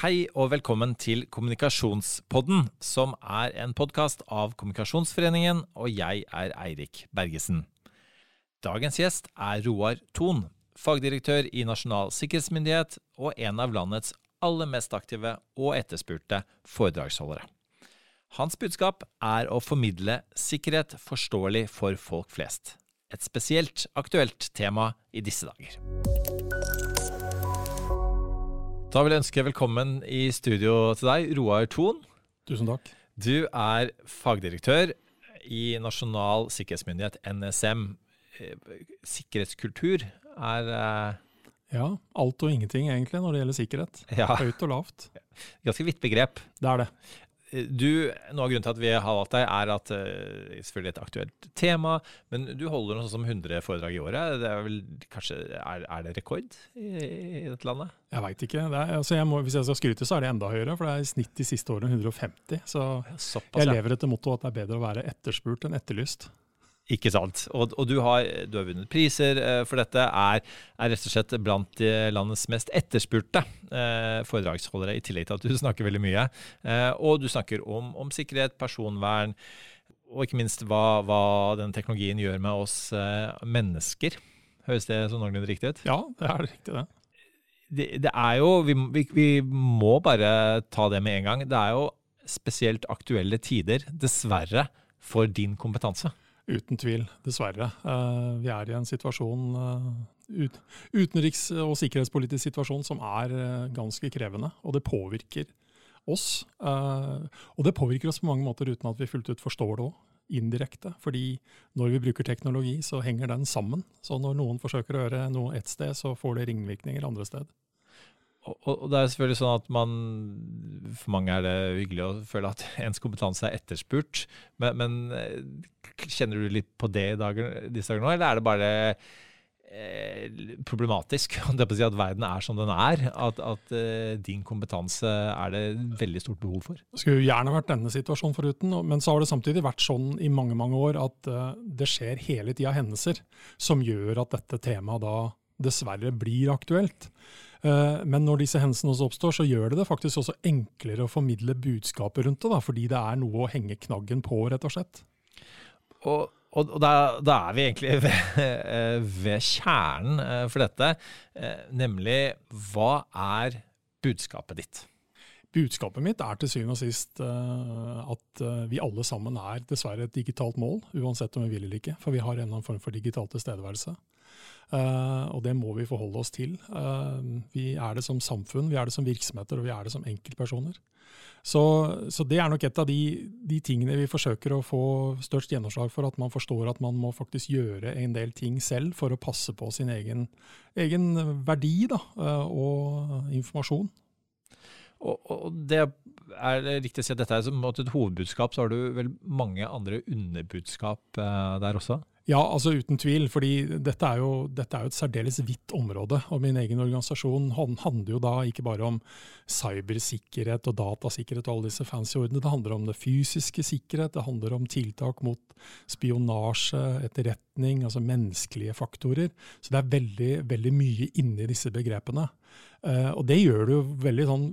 Hei og velkommen til Kommunikasjonspodden, som er en podkast av Kommunikasjonsforeningen, og jeg er Eirik Bergesen. Dagens gjest er Roar Thon, fagdirektør i Nasjonal sikkerhetsmyndighet og en av landets aller mest aktive og etterspurte foredragsholdere. Hans budskap er å formidle sikkerhet forståelig for folk flest. Et spesielt aktuelt tema i disse dager. Da vil jeg ønske velkommen i studio til deg, Roar Thon. Tusen takk. Du er fagdirektør i Nasjonal sikkerhetsmyndighet, NSM. Sikkerhetskultur er eh, Ja, alt og ingenting egentlig når det gjelder sikkerhet. Ja. Høyt og lavt. ganske vidt begrep. Det er det. Du, Noe av grunnen til at vi har valgt deg, er at uh, selvfølgelig et aktuelt tema, men du holder noe sånn som 100 foredrag i året. Det er vel kanskje, er, er det rekord i, i dette landet? Jeg veit ikke. Er, altså jeg må, hvis jeg skal skryte, så er det enda høyere. For det er i snitt de siste årene 150. Så Såpass, jeg lever etter mottoet at det er bedre å være etterspurt enn etterlyst. Ikke sant. Og, og du, har, du, har, vunnet priser eh, for dette. Er, er, rett og slett blant landets mest etterspurte eh, foredragsholdere, i tillegg til at du snakker veldig mye. Eh, og du snakker om, om, sikkerhet, personvern, og ikke minst hva, hva den teknologien gjør med oss eh, mennesker. Høres det sånn noenlunde riktig ut? Ja, det er riktig, det. Det, det er jo vi, vi, vi må bare ta det med en gang. Det er jo spesielt aktuelle tider, dessverre, for din kompetanse. Uten tvil, dessverre. Eh, vi er i en situasjon, eh, utenriks- og sikkerhetspolitisk situasjon som er eh, ganske krevende. Og det påvirker oss. Og det påvirker oss på mange måter uten at vi fullt ut forstår det òg. Indirekte. Fordi når vi bruker teknologi, så henger den sammen. Så når noen forsøker å gjøre noe ett sted, så får det ringvirkninger andre sted. Og, det er selvfølgelig sånn at man For mange er det hyggelig å føle at ens kompetanse er etterspurt. Men, men eh, kjenner du litt på det dager, disse dager nå, eller er det bare eh, problematisk det si at verden er som den er? At, at eh, din kompetanse er det veldig stort behov for? Det skulle gjerne vært denne situasjonen foruten, men så har det samtidig vært sånn i mange mange år at eh, det skjer hele tida hendelser som gjør at dette temaet da dessverre blir aktuelt. Eh, men når disse hendelsene også oppstår, så gjør det det faktisk også enklere å formidle budskapet rundt det. Da, fordi det er noe å henge knaggen på, rett og slett. Og, og, da, da, er vi egentlig ved, ved, kjernen eh, for dette, eh, nemlig hva er budskapet ditt? Budskapet mitt er til syvende og sist at vi alle sammen er dessverre et digitalt mål, uansett om vi vil eller ikke. For vi har en eller annen form for digital tilstedeværelse. Uh, og det må vi forholde oss til. Uh, vi er det som samfunn, vi er det som virksomheter og vi er det som enkeltpersoner. Så, så det er nok et av de, de, tingene vi forsøker å få størst gjennomslag for. At man forstår at man må faktisk gjøre en del ting selv for å passe på sin egen, egen verdi da, uh, og informasjon. Og, og, det er riktig å si at dette er som et hovedbudskap, så har du vel mange andre underbudskap der også? Ja, altså uten tvil. fordi dette er, jo, dette er jo et særdeles vidt område. Og min egen organisasjon handler jo da ikke bare om cybersikkerhet og datasikkerhet og alle disse fancy ordene. Det handler om det fysiske sikkerhet, det handler om tiltak mot spionasje, etterretning, altså menneskelige faktorer. Så det er veldig, veldig mye inni disse begrepene. Uh, og det gjør det jo veldig sånn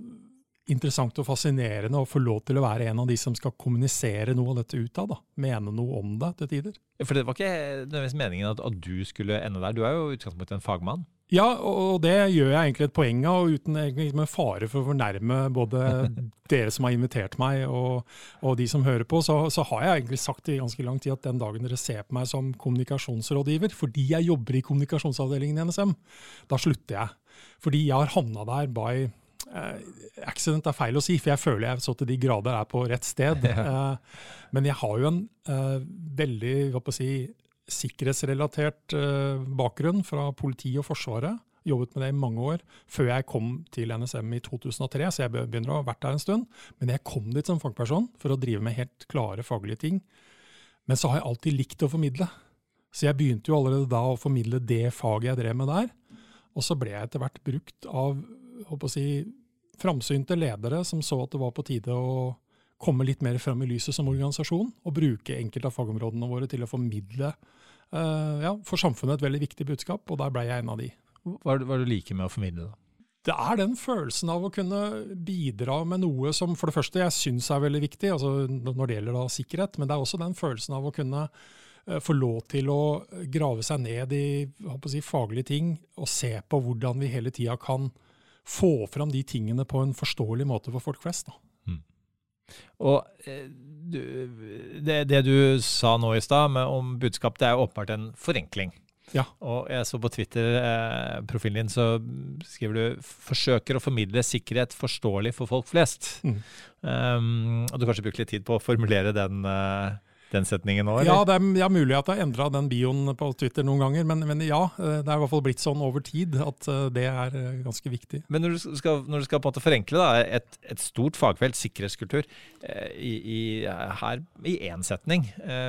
interessant og fascinerende å få lov til å være en av de som skal kommunisere noe av dette utad. Mene noe om det til tider. For det var ikke nødvendigvis meningen at, at, du skulle ende der. Du er jo utgangspunktet en fagmann. Ja, og det gjør jeg egentlig et poeng av, uten med fare for å fornærme både dere som har invitert meg og, og de som hører på, så, så, har jeg egentlig sagt i ganske lang tid at den dagen dere ser på meg som kommunikasjonsrådgiver, fordi jeg jobber i kommunikasjonsavdelingen i NSM, da slutter jeg. Fordi jeg har havna der by accident er feil å si, for jeg føler jeg så til de grader er på rett sted. Uh, men jeg har jo en uh, veldig hva på å si, sikkerhetsrelatert bakgrunn fra politiet og Forsvaret. Jobbet med det i mange år, før jeg kom til NSM i 2003. Så jeg begynner å ha vært der en stund. Men jeg kom dit som fagperson for å drive med helt klare faglige ting. Men så har jeg alltid likt å formidle. Så jeg begynte jo allerede da å formidle det faget jeg drev med der. Og så ble jeg etter hvert brukt av håper å si, framsynte ledere som så at det var på tide å komme litt mer fram i lyset som organisasjon, og bruke enkelte av fagområdene våre til å formidle uh, ja, for samfunnet et veldig viktig budskap, og der ble jeg en av de. Hva er det du liker med å formidle, da? det er den følelsen av å kunne bidra med noe som for det første jeg syns er veldig viktig, altså når det gjelder da sikkerhet, men det er også den følelsen av å kunne eh, få lov til å grave seg ned i si, faglige ting og se på hvordan vi hele tida kan få fram de tingene på en forståelig måte for folk flest. da. Mm. Og eh, du, det, det, du sa nå i stad om budskap, det er åpenbart en forenkling. Ja. Og jeg så på Twitter-profilen din, så skriver du 'forsøker å formidle sikkerhet forståelig for folk flest'. Mm. Um, og du kanskje brukt litt tid på å formulere den, uh, den setningen nå? Eller? Ja, det er ja, mulig at jeg har endra den bioen på Twitter noen ganger, men, men, ja. Eh, det er i hvert fall blitt sånn over tid at eh, det er eh, ganske viktig. Men når du skal, når du skal på en måte forenkle da, et, et stort fagfelt, sikkerhetskultur, i, i, her i én setning,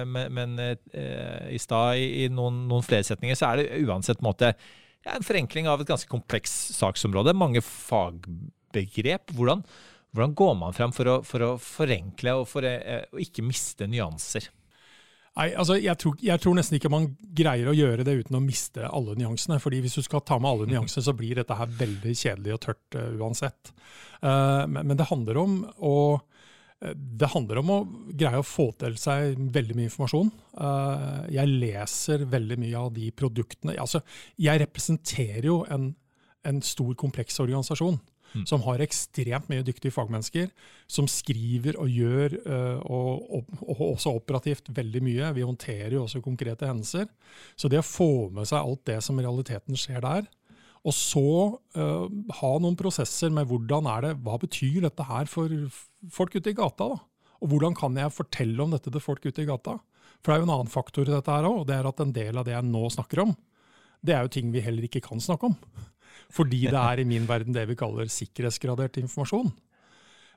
men, men i stad i, i noen, noen, flere setninger, så er det uansett måte ja, en forenkling av et ganske komplekst saksområde. Mange fagbegrep. Hvordan hvordan går man frem for å, for å forenkle og for eh, å ikke miste nyanser? Nei, altså jeg tror, jeg tror, nesten ikke man greier å gjøre det uten å miste alle nyansene. fordi Hvis du skal ta med alle nyansene, så blir dette her veldig kjedelig og tørt uh, uansett. Uh, men, men, det handler om å det handler om å greie å få til seg veldig mye informasjon. Uh, jeg leser veldig mye av de produktene. Altså, jeg representerer jo en, en stor, kompleks organisasjon. Mm. som har ekstremt mye dyktige fagmennesker, som skriver og gjør, uh, og, og, og, også operativt veldig mye. Vi håndterer jo også konkrete hendelser. Så det å få med seg alt det som i realiteten skjer der, og så uh, ha noen prosesser med hvordan er det, hva betyr dette her for folk ute i gata? da? Og hvordan kan jeg fortelle om dette til folk ute i gata? For det er jo en annen faktor i dette her òg, og det er at en del av det jeg nå snakker om, det er jo ting vi heller ikke kan snakke om. Fordi det er i min verden det vi kaller sikkerhetsgradert informasjon.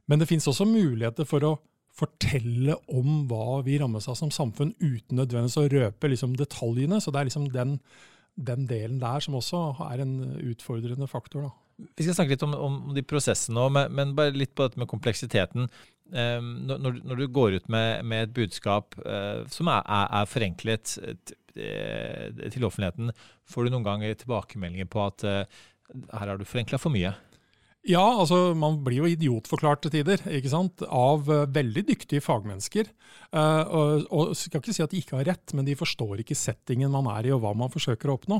Men det fins også muligheter for å fortelle om hva vi rammes av som samfunn, uten nødvendigvis å røpe liksom detaljene. Så det er liksom den, den, delen der som også er en utfordrende faktor. Da. Vi skal snakke litt om, om de prosessene òg, men, men, bare litt på dette med kompleksiteten. Um, når, når, du går ut med, med et budskap uh, som er, er, forenklet uh, til offentligheten, får du noen ganger tilbakemeldinger på at uh, her har du forenkla for mye. Ja, altså man blir jo idiotforklart til tider, ikke sant? av uh, veldig dyktige fagmennesker. Uh, og, og skal ikke si at de ikke har rett, men de forstår ikke settingen man er i og hva man forsøker å oppnå.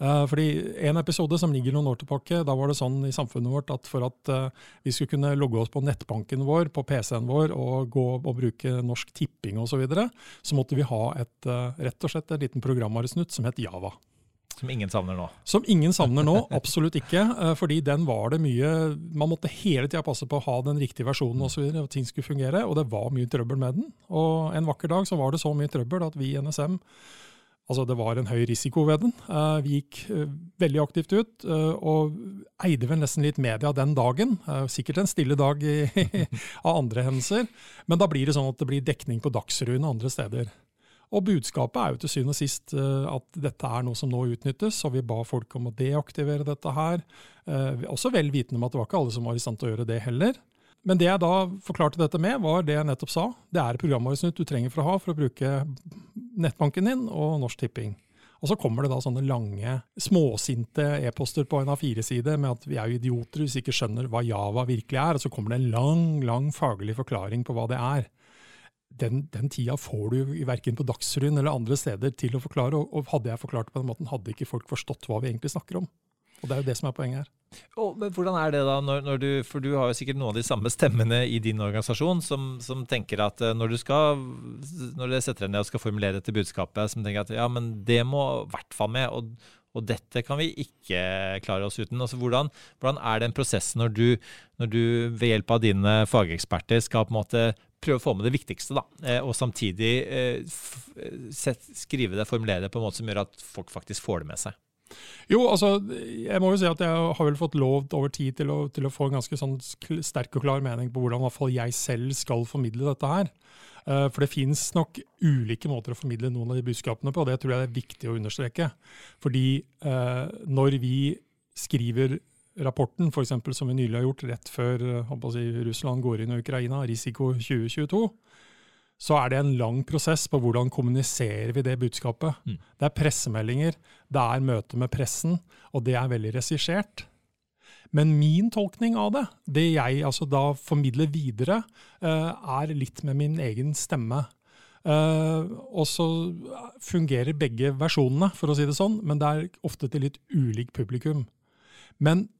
Uh, fordi En episode som ligger noen år tilbake, da var det sånn i samfunnet vårt at for at vi skulle kunne logge oss på nettbanken vår, på PC-en vår og gå og bruke Norsk Tipping osv., så, videre, så måtte vi ha et, rett og slett en liten programvaresnutt som het Java. Som ingen savner nå? Som ingen savner nå, absolutt ikke. Eh, fordi den var det mye Man måtte hele tida passe på å ha den riktige versjonen osv. Og ting skulle fungere, og det var mye trøbbel med den. Og en vakker dag så var det så mye trøbbel at vi i NSM Altså Det var en høy risiko ved den. Eh, vi gikk eh, veldig aktivt ut og eide vel nesten litt media den dagen. Sikkert en stille dag av andre hendelser. Men da blir det sånn at det blir dekning på Dagsrevyen og andre steder. Og budskapet er jo til syvende og sist eh, at dette er noe som nå utnyttes, og vi ba folk om å deaktivere dette her. Eh, også vel vitende om at det var ikke alle som var i stand til å gjøre det heller. Men det jeg da forklarte dette med, var det jeg nettopp sa. Det er programvaresnutt du trenger for å ha for å bruke nettbanken din og Norsk Tipping. Og så kommer det da sånne lange, småsinte e-poster på en A4-side med at vi er jo idioter hvis vi ikke skjønner hva Java virkelig er. Og så kommer det en lang, lang faglig forklaring på hva det er den, den, tida får du verken på Dagsrevyen eller andre steder til å forklare. Og, og, hadde jeg forklart på den måten, hadde ikke folk forstått hva vi egentlig snakker om. Og Det er jo det som er poenget her. Oh, men Hvordan er det da, når, når, du, for du har jo sikkert noen av de samme stemmene i din organisasjon som, som tenker at eh, når du skal, når dere setter deg ned og skal formulere dette budskapet, som tenker at ja, men det må i hvert fall med, og, og dette kan vi ikke klare oss uten. Altså, hvordan, hvordan er den prosessen når du, når du ved hjelp av dine fageksperter skal på en måte prøve å få med det viktigste, da, eh, og samtidig eh, skrive det, formulere det på en måte som gjør at folk faktisk får det med seg. Jo, altså, jeg må jo si at jeg har vel fått lov over tid til å, til å få en ganske sånn sterk og klar mening på hvordan hvert fall jeg selv skal formidle dette her. Eh, for det finnes nok ulike måter å formidle noen av de budskapene på, og det tror jeg er viktig å understreke. Fordi når vi skriver rapporten, for eksempel, som vi nylig har gjort rett før eh, si, Russland går inn i Ukraina, risiko 2022, så er det en lang prosess på hvordan kommuniserer vi det budskapet. Mm. Det er pressemeldinger, det er møte med pressen, og det er veldig regissert. Men min tolkning av det, det jeg altså da formidler videre, eh, er litt med min egen stemme. Uh, og så fungerer begge versjonene, for å si det sånn, men det er ofte til litt ulik publikum. Men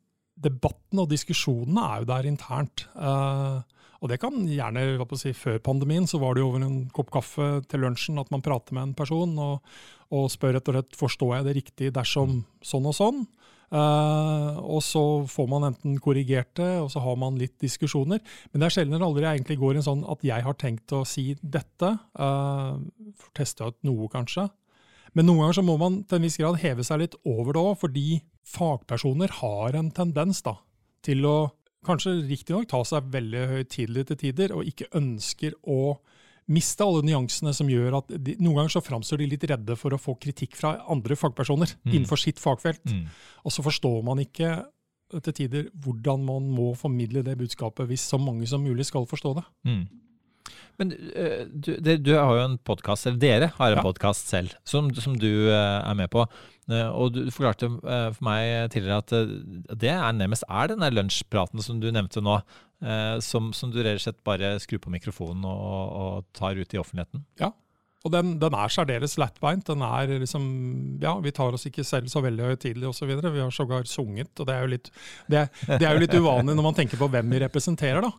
debatten og diskusjonene er jo der internt. Uh, og det kan gjerne si, Før pandemien så var det jo over en kopp kaffe til lunsjen at man prater med en person og, og spør rett og slett forstår jeg det riktig dersom sånn og sånn. Uh, og så får man enten korrigert det, og så har man litt diskusjoner. Men det er sjelden eller aldri jeg egentlig går inn sånn at jeg har tenkt å si dette. Uh, teste ut noe, kanskje. Men noen ganger så må man til en viss grad heve seg litt over det òg, fordi fagpersoner har en tendens da, til å kanskje riktignok ta seg veldig høytidelig til tider, og ikke ønsker å miste alle nyansene som gjør at de, noen ganger så framstår de litt redde for å få kritikk fra andre fagpersoner mm. innenfor sitt fagfelt. Mm. Og så forstår man ikke til tider hvordan man må formidle det budskapet hvis så mange som mulig skal forstå det. Mm. Men du, du, har jo en podkast, eller dere har en ja. podkast selv, som, som du er med på. Og du forklarte for meg tidligere at det er nærmest er den lunsjpraten som du nevnte nå, som, som, du rett og slett bare skrur på mikrofonen og, og tar ut i offentligheten. Ja, og den, den er særdeles lettbeint. Den er liksom Ja, vi tar oss ikke selv så veldig høytidelig osv. Vi har sågar sunget, og det er, jo litt, det, det er jo litt uvanlig når man tenker på hvem vi representerer, da.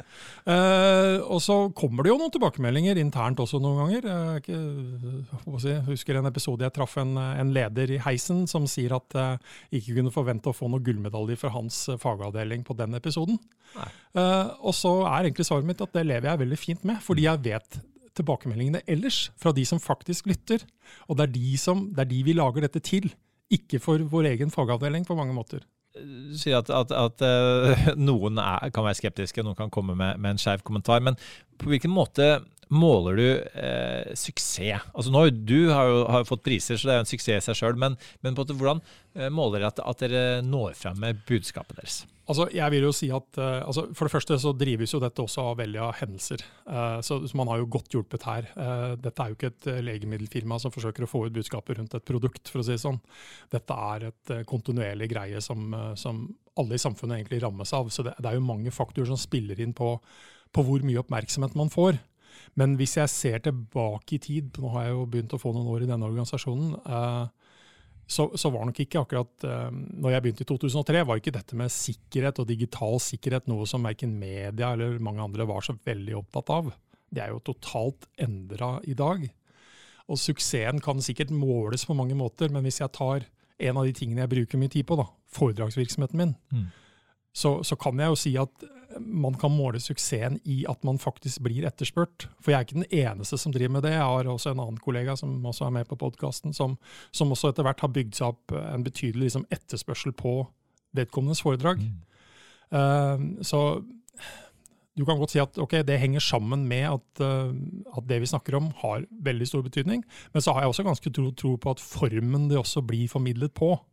Eh, og så kommer det jo noen tilbakemeldinger internt også noen ganger. Jeg, ikke, jeg husker en episode jeg traff en, en, leder i heisen som sier at jeg uh, ikke kunne forvente å få noen gullmedalje fra hans fagavdeling på den episoden. Eh, og så er egentlig svaret mitt at det lever jeg veldig fint med, fordi jeg vet tilbakemeldingene ellers fra de som faktisk lytter. Og det er de, som, det er de vi lager dette til, ikke for vår egen fagavdeling på mange måter. Du sier at, at, at uh, noen er, kan være skeptiske, noen kan komme med, med en skeiv kommentar. Men på hvilken måte måler du eh, suksess? Altså nå, Du har jo har fått priser, så det er jo en suksess i seg sjøl. Men, men på hvordan eh, måler dere at, at, dere når frem med budskapet deres? Altså, jeg vil jo si at uh, altså, For det første så drives jo dette også av veldig av hendelser. Uh, så, så, man har jo godt hjulpet her. Uh, dette er jo ikke et legemiddelfirma som forsøker å få ut budskapet rundt et produkt, for å si det sånn. Dette er et kontinuerlig greie som, som, alle i samfunnet egentlig rammes av. Så det, det, er jo mange faktorer som spiller inn på, på hvor mye oppmerksomhet man får. Men hvis jeg ser tilbake i tid, nå har jeg jo begynt å få noen år i denne organisasjonen, så, så, var nok ikke akkurat uh, Når jeg begynte i 2003, var ikke dette med sikkerhet og digital sikkerhet noe som verken media eller mange andre var så veldig opptatt av. Det er jo totalt endra i dag. Og suksessen kan sikkert måles på mange måter, men hvis jeg tar en av de tingene jeg bruker mye tid på, da, foredragsvirksomheten min, mm. så, så, kan jeg jo si at man kan måle suksessen i at man faktisk blir etterspurt. For jeg er ikke den eneste som driver med det. Jeg har også en annen kollega som også er med på podkasten, som, som, også etter hvert har bygd seg opp en betydelig liksom, etterspørsel på vedkommendes foredrag. Mm. Uh, så du kan godt si at okay, det henger sammen med at, uh, at, det vi snakker om, har veldig stor betydning. Men så har jeg også ganske tro, tro på at formen det også blir formidlet på, Eh,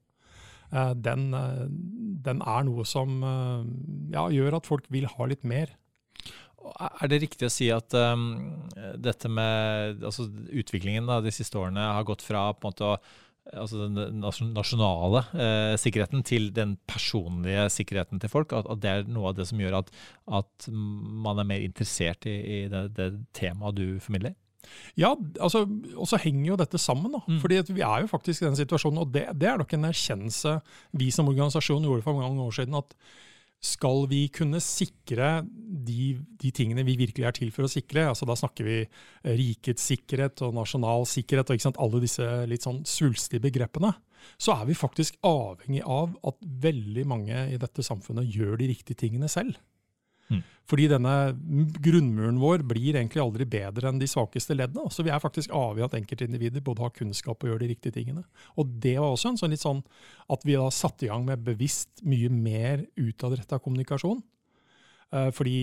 den, eh, den, er noe som eh, ja, gjør at folk vil ha litt mer. Er det riktig å si at um, dette med altså, utviklingen da, de siste årene har gått fra på en måte å altså den nasjonale eh, sikkerheten til den personlige sikkerheten til folk. At, at, det er noe av det som gjør at, at man er mer interessert i, i det, det temaet du formidler? Ja, altså, og så henger jo dette sammen. da. Mm. Fordi Vi er jo faktisk i den situasjonen, og det, det, er nok en erkjennelse vi som organisasjon gjorde for mange år siden. at skal vi kunne sikre de, de, tingene vi virkelig er til for å sikre, altså da snakker vi eh, rikets sikkerhet og nasjonal sikkerhet og alle disse litt sånn svulstige begrepene, så er vi faktisk avhengig av at veldig mange i dette samfunnet gjør de riktige tingene selv. Mm. Fordi denne grunnmuren vår blir egentlig aldri bedre enn de svakeste leddene. Så vi er faktisk avhengig av at enkeltindivider både har kunnskap og gjør de riktige tingene. Og det var også en sånn litt sånn at vi da satte i gang med bevisst mye mer utadretta kommunikasjon. Eh, fordi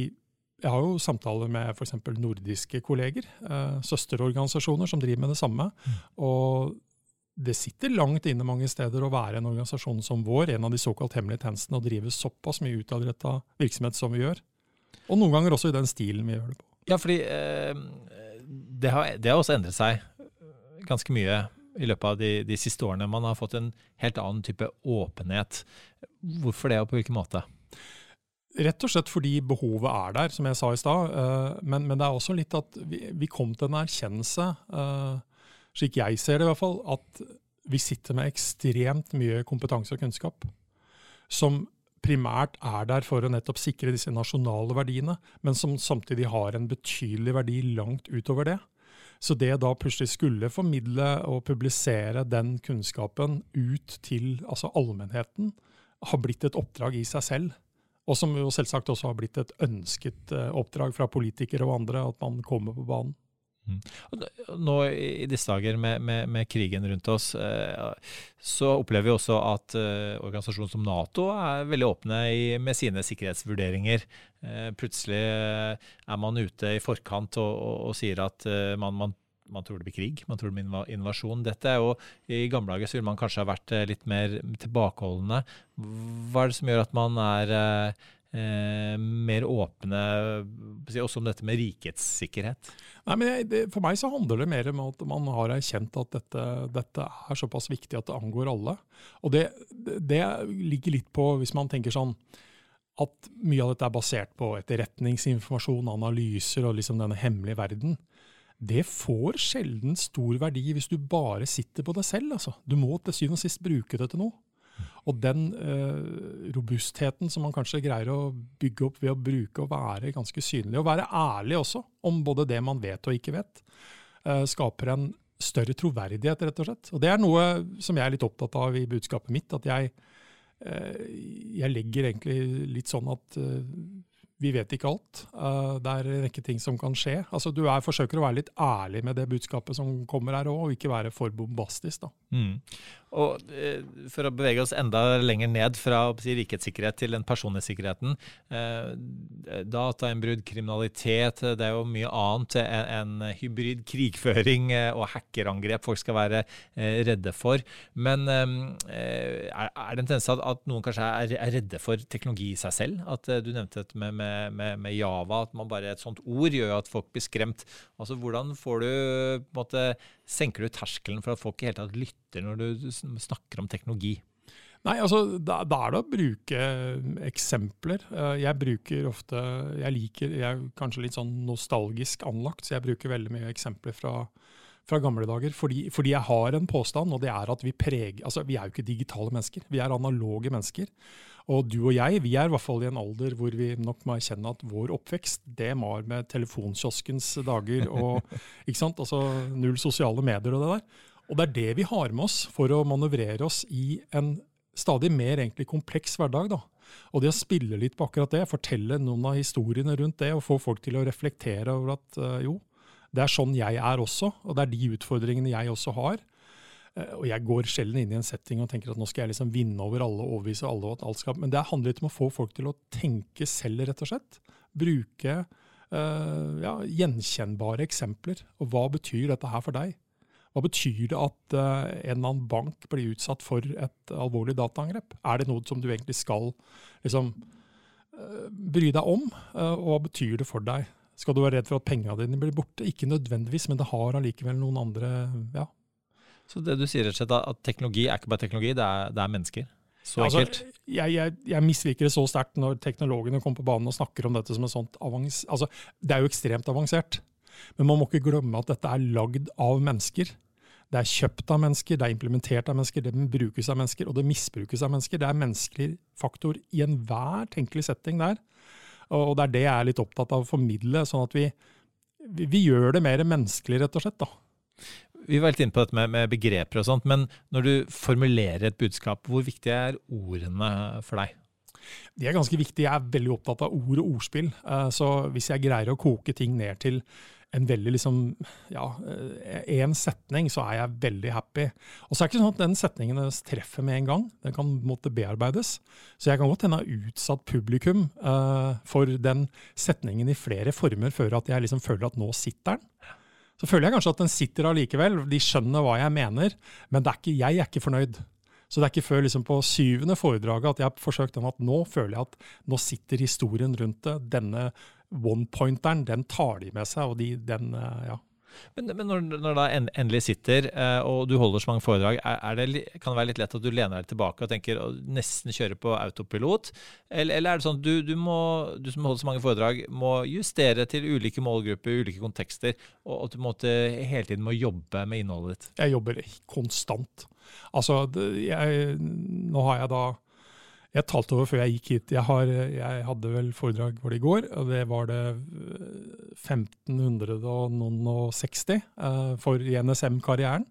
jeg har jo samtaler med f.eks. nordiske kolleger, eh, søsterorganisasjoner som driver med det samme. Mm. og det sitter langt inne mange steder å være en organisasjon som vår, en av de såkalt hemmelige tjenestene, og drive såpass mye utadretta virksomhet som vi gjør. Og noen ganger også i den stilen vi gjør det på. Ja, fordi eh, det, har, det, har, også endret seg ganske mye i løpet av de, de, siste årene. Man har fått en helt annen type åpenhet. Hvorfor det, og på hvilken måte? Rett og slett fordi behovet er der, som jeg sa i stad. Uh, men, men, det er også litt at vi, vi kom til en erkjennelse, uh, slik jeg ser det i hvert fall, at vi sitter med ekstremt mye kompetanse og kunnskap som primært er der for å nettopp sikre disse nasjonale verdiene, men som samtidig har en betydelig verdi langt utover det. Så det da plutselig skulle formidle og publisere den kunnskapen ut til altså allmennheten, har blitt et oppdrag i seg selv. Og som jo selvsagt også har blitt et ønsket eh, oppdrag fra politikere og andre, at man kommer på banen. Mm. Nå i disse dager med, med, med, krigen rundt oss, eh, så opplever vi også at eh, organisasjoner som Nato er veldig åpne i, med sine sikkerhetsvurderinger. plutselig er man ute i forkant og, og, og sier at man, man man tror det blir krig, man tror det blir invasjon. Dette er jo, I gamle dager så ville man kanskje ha vært eh, litt mer tilbakeholdne. Hva er det som gjør at man er eh, mer åpne også om dette med rikets sikkerhet? Nei, men jeg, det, For meg så handler det mer om at man har erkjent at dette, dette er såpass viktig at det angår alle. Og det, det ligger litt på, hvis man tenker sånn at mye av dette er basert på etterretningsinformasjon, analyser og liksom denne hemmelige verden det får sjelden stor verdi hvis du bare sitter på deg selv. Altså. Du må til syvende og sist bruke det til noe. Og den eh, robustheten som man kanskje greier å bygge opp ved å bruke og være ganske synlig, og være ærlig også om både det man vet og ikke vet, eh, skaper en større troverdighet, rett og slett. Og det er noe som jeg er litt opptatt av i budskapet mitt. At jeg, eh, jeg legger egentlig litt sånn at eh, vi vet ikke alt. Uh, det er en rekke ting som kan skje. Altså, du er, forsøker å være litt ærlig med det budskapet som kommer her òg, og ikke være for bombastisk. Mm. Og eh, For å bevege oss enda lenger ned fra si, rikets sikkerhet til den personlige sikkerheten. Eh, datainnbrudd, kriminalitet, det er jo mye annet enn hybrid krigføring eh, og hackerangrep folk skal være eh, redde for. Men eh, er, det en tendens at, noen kanskje er, redde for teknologi i seg selv? At eh, Du nevnte dette med, med, Java, at man bare et sånt ord gjør at folk blir skremt. Altså Hvordan får du på en måte senker du terskelen for at folk i hele tatt lytter når du snakker om teknologi? Nei, altså, da, da, er det å bruke eh, eksempler. Eh, jeg bruker ofte Jeg liker Jeg er kanskje litt sånn nostalgisk anlagt, så jeg bruker veldig mye eksempler fra, fra gamle dager. Fordi, fordi, jeg har en påstand, og det er at vi preger Altså, vi er jo ikke digitale mennesker. Vi er analoge mennesker. Og du og jeg, vi er i hvert fall i en alder hvor vi nok må erkjenne at vår oppvekst, det var med telefonkioskens dager og ikke sant? Altså null sosiale medier og det der. Og det er det vi har med oss for å manøvrere oss i en stadig mer egentlig kompleks hverdag. da. Og det å spille litt på akkurat det, fortelle noen av historiene rundt det, og få folk til å reflektere over at øh, jo, det er sånn jeg er også, og det er de utfordringene jeg også har. Eh, og jeg går sjelden inn i en setting og tenker at nå skal jeg liksom vinne over alle og overbevise alle. at alt skal, Men det handler litt om å få folk til å tenke selv, rett og slett. Bruke uh, ja, gjenkjennbare eksempler. Og hva betyr dette her for deg? Hva betyr det at uh, en eller annen bank blir utsatt for et alvorlig dataangrep? Er det noe som du egentlig skal liksom, uh, bry deg om? og hva betyr det for deg? Skal du være redd for at pengene dine blir borte? Ikke nødvendigvis, men det har allikevel noen andre ja, så det du sier rett og slett at teknologi er ikke bare teknologi, det er, det er mennesker? Så altså, enkelt? Jeg, jeg, jeg, misliker det så sterkt når teknologene kommer på banen og snakker om dette som en sånt avans... Altså, det er jo ekstremt avansert. Men man må ikke glemme at dette er lagd av mennesker. Det er kjøpt av mennesker, det er implementert av mennesker, det brukes av mennesker, og det misbrukes av mennesker. Det er menneskelig faktor i enhver tenkelig setting der. Og det er det jeg er litt opptatt av å formidle, sånn at vi, vi, vi gjør det mer menneskelig, rett og slett. da. Vi var litt inne på dette med, med, begreper og sånt, men når du formulerer et budskap, hvor viktig er ordene for deg? De er ganske viktige. Jeg er veldig opptatt av ord og ordspill. Eh, så hvis jeg greier å koke ting ned til en veldig liksom, ja, eh, setning, så er jeg veldig happy. Og så er det ikke sånn at den setningen treffer med en gang. Den kan måtte bearbeides. Så jeg kan godt hende ha utsatt publikum uh, for den setningen i flere former før at jeg liksom føler at nå sitter den. Så føler jeg kanskje at den sitter allikevel. De skjønner hva jeg mener, men er ikke, jeg er ikke fornøyd. Så det er ikke før liksom på syvende foredraget at jeg har forsøkt den at nå føler jeg at nå sitter historien rundt det. Denne one-pointeren, den tar de med seg. og de, den, eh, ja. Men, men når, når da endelig sitter, eh, og du holder så mange foredrag, er, er det, kan det være litt lett at du lener deg tilbake og tenker å nesten kjøre på autopilot? Eller, eller er det sånn at du, du, du som holder så mange foredrag, må justere til ulike målgrupper, ulike kontekster, og at du måtte, hele tiden må jobbe med innholdet ditt? Jeg jobber konstant. Altså, jeg, nå har jeg da jeg talte over før jeg gikk hit. Jeg, har, jeg hadde vel foredrag for det i går, og det var det 1560 uh, for i NSM-karrieren.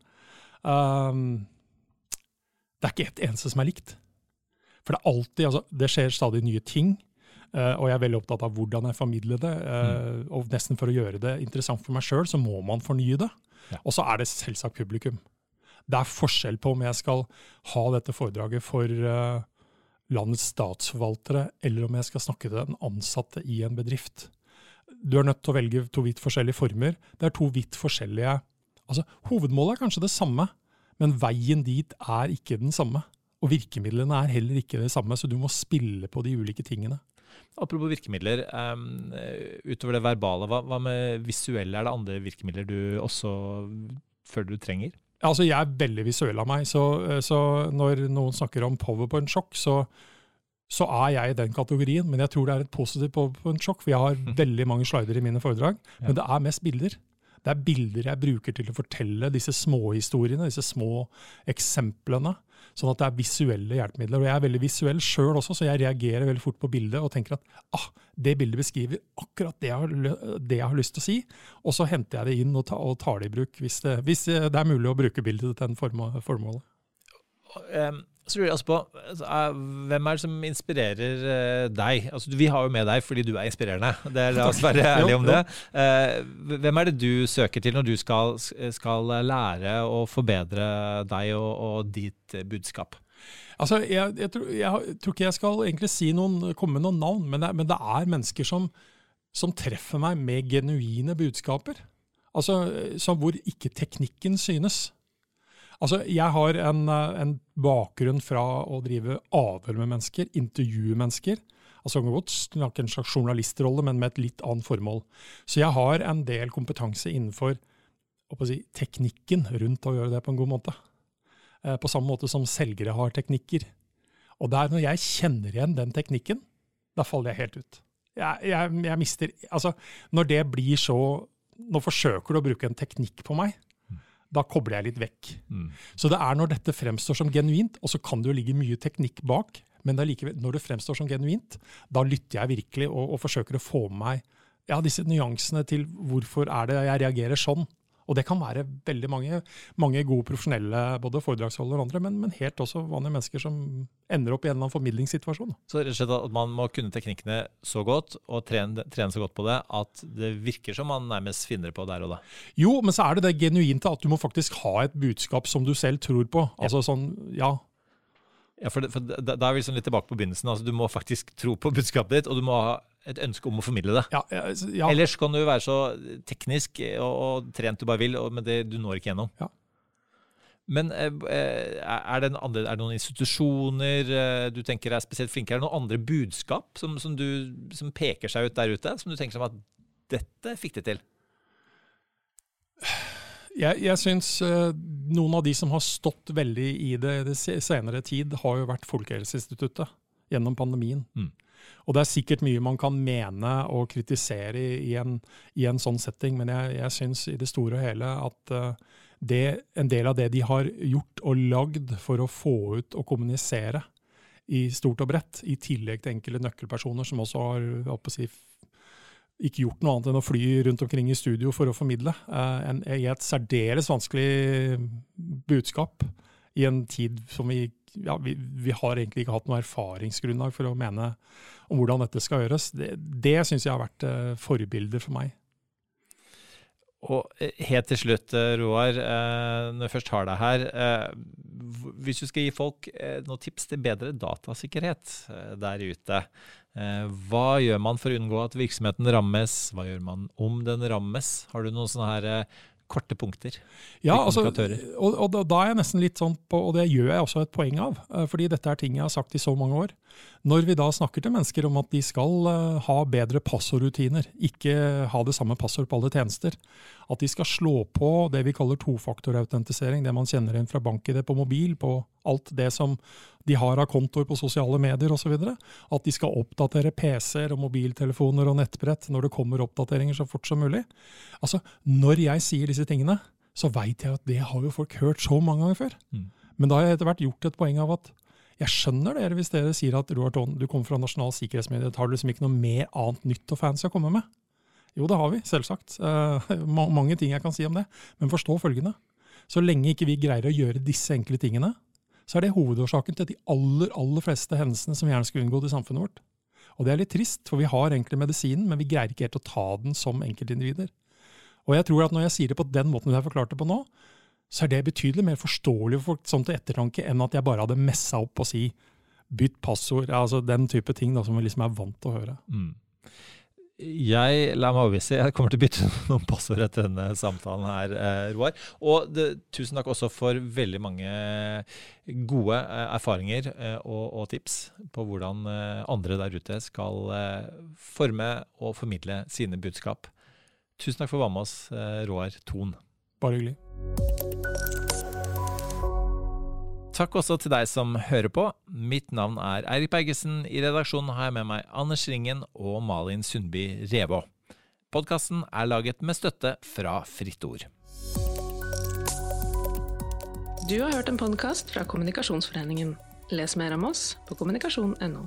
Um, det er ikke et eneste som er likt. For det er alltid, altså, det skjer stadig nye ting. Uh, og jeg er veldig opptatt av hvordan jeg formidler det. Uh, mm. Og nesten for å gjøre det interessant for meg sjøl, så må man fornye det. Ja. Og så er det selvsagt publikum. Det er forskjell på om jeg skal ha dette foredraget for uh, landets statsforvaltere, eller om jeg skal snakke til den ansatte i en bedrift. Du er nødt til å velge to vidt forskjellige former. Det er to vidt forskjellige Altså, Hovedmålet er kanskje det samme, men veien dit er ikke den samme. Og virkemidlene er heller ikke det samme, så du må spille på de ulike tingene. Apropos virkemidler. Um, utover det verbale, hva, hva, med visuelle? Er det andre virkemidler du også føler du trenger? Altså, jeg er veldig visuell av meg, så, eh, så når noen snakker om powerpoint-sjokk, så, så, er jeg i den kategorien. Men jeg tror det er et positivt powerpoint-sjokk, for jeg har mm. veldig mange slider i mine foredrag. Ja. Men det er mest bilder. Det er bilder jeg bruker til å fortelle disse småhistoriene, disse små eksemplene. Sånn at det er visuelle hjelpemidler. Og jeg er veldig visuell sjøl også, så jeg reagerer veldig fort på bildet og tenker at ah, det bildet beskriver akkurat det jeg, har, det jeg har lyst til å si. Og så henter jeg det inn og, ta, og tar det i bruk, hvis det, hvis det, er mulig å bruke bildet til den formålet. Um så lurer jeg altså på, Hvem er det som inspirerer uh, deg? Altså, vi har jo med deg fordi du er inspirerende. Det er, La oss være ærlige om det. Uh, hvem er det du søker til når du skal, skal lære å forbedre deg og, og ditt budskap? Altså, jeg, jeg, tror, jeg, tror, ikke jeg skal egentlig si noen, komme med noen navn, men det, men det er mennesker som, som, treffer meg med genuine budskaper. Altså, Hvor ikke teknikken synes. Altså, Jeg har en, eh, en, bakgrunn fra å drive avhør med mennesker, intervjue mennesker. Altså jeg kan godt snakke en slags journalistrolle, men med et litt annet formål. Så jeg har en del kompetanse innenfor si, teknikken rundt å gjøre det på en god måte. Eh, på samme måte som selgere har teknikker. Og det er når jeg kjenner igjen den teknikken, da faller jeg helt ut. Jeg, jeg, jeg mister Altså, når det blir så Nå forsøker du å bruke en teknikk på meg da kobler jeg litt vekk. Mm. Så det er når dette fremstår som genuint, og så kan det jo ligge mye teknikk bak, men det likevel, når det fremstår som genuint, da lytter jeg virkelig og, og forsøker å få med meg ja, disse nyansene til hvorfor er det jeg reagerer sånn. Og det kan være veldig mange, mange gode profesjonelle både foredragsholdere og andre, men, men, helt også vanlige mennesker som ender opp i en eller annen formidlingssituasjon. Så rett og slett at man må kunne teknikkene så godt og trene, trene, så godt på det at det virker som man nærmest finner på der og da? Jo, men så er det det genuinte at du må faktisk ha et budskap som du selv tror på. Altså ja. sånn, ja, ja, for, det, for da, er vi liksom litt tilbake på begynnelsen. Altså, du må faktisk tro på budskapet ditt, og du må ha et ønske om å formidle det. Ja, ja. Ellers kan du være så teknisk og, og trent du bare vil, og, men det, du når ikke gjennom. Ja. Men eh, eh, er det, andre, er det, noen institusjoner eh, du tenker er spesielt flinke? Er det noen andre budskap som, som, du, som peker seg ut der ute, som du tenker som at dette fikk det til? Jeg, jeg syns noen av de som har stått veldig i det, det senere tid, har jo vært Folkehelseinstituttet gjennom pandemien. Mm. Og det er sikkert mye man kan mene og kritisere i, en, i en, sånn setting, men jeg, jeg syns i det store og hele at uh, det, en del av det de har gjort og lagd for å få ut og kommunisere i stort og bredt, i tillegg til enkelte nøkkelpersoner som også har si, ikke gjort noe annet enn å fly rundt omkring i studio for å formidle, uh, en, i et særdeles vanskelig budskap i en tid som vi ja, vi, vi, har egentlig ikke hatt noe erfaringsgrunnlag for å mene om hvordan dette skal gjøres. Det, det syns jeg har vært eh, forbilder for meg. Og eh, helt til slutt, eh, Roar, når jeg først har deg her. Hvis du skal gi folk noen tips til bedre datasikkerhet der ute, hva gjør man for å unngå at virksomheten rammes? Hva gjør man om den rammes? Har du noen sånne her korte punkter. Ja, altså, og, og, da er jeg nesten litt sånn på, og det gjør jeg også et poeng av, eh, fordi dette er ting jeg har sagt i så mange år. Når vi da snakker til mennesker om at de skal uh, ha bedre passordrutiner, ikke ha det samme passord på alle tjenester, at de skal slå på det vi kaller tofaktorautentisering, det man kjenner igjen fra bank-ID på mobil, på alt det som de har av kontoer på sosiale medier osv., at de skal oppdatere PC-er og mobiltelefoner og nettbrett når det kommer oppdateringer så fort som mulig. Altså, Når jeg sier disse tingene, så veit jeg at det har jo folk hørt så mange ganger før. Mm. Men da har jeg etter hvert gjort et poeng av at jeg skjønner dere hvis dere sier at Roar Thon, du kommer fra Nasjonal sikkerhetsmyndighet. Har du liksom ikke noe mer annet nytt og fancy å komme med? Jo, det har vi, selvsagt. Uh, mange ting jeg kan si om det. Men forstå følgende. Så lenge ikke vi greier å gjøre disse enkle tingene, så er det hovedårsaken til de aller, aller fleste hendelsene som vi gjerne skulle unngått i samfunnet vårt. Og det er litt trist, for vi har egentlig medisinen, men vi greier ikke helt å ta den som enkeltindivider. Og jeg tror at når jeg sier det på den måten du har forklart det på nå, så er det betydelig mer forståelig for folk sånn til ettertanke enn at jeg bare hadde messa opp og si bytt passord, altså den type ting da, som vi liksom er vant til å høre. Mm. Jeg la meg overbevise. Jeg kommer til å bytte noen passord etter denne samtalen her, eh, Roar. Og det, tusen takk også for veldig mange gode eh, erfaringer eh, og, og, tips på hvordan eh, andre der ute skal eh, forme og formidle sine budskap. Tusen takk for å være med oss, eh, Roar Thon. Bare hyggelig. Takk også til deg som hører på. Mitt navn er Eirik Bergesen. I redaksjonen har jeg med meg Anders Ringen og Malin Sundby Revå. Podkasten er laget med støtte fra Fritt Ord. Du har hørt en podkast fra Kommunikasjonsforeningen. Les mer om oss på kommunikasjon.no.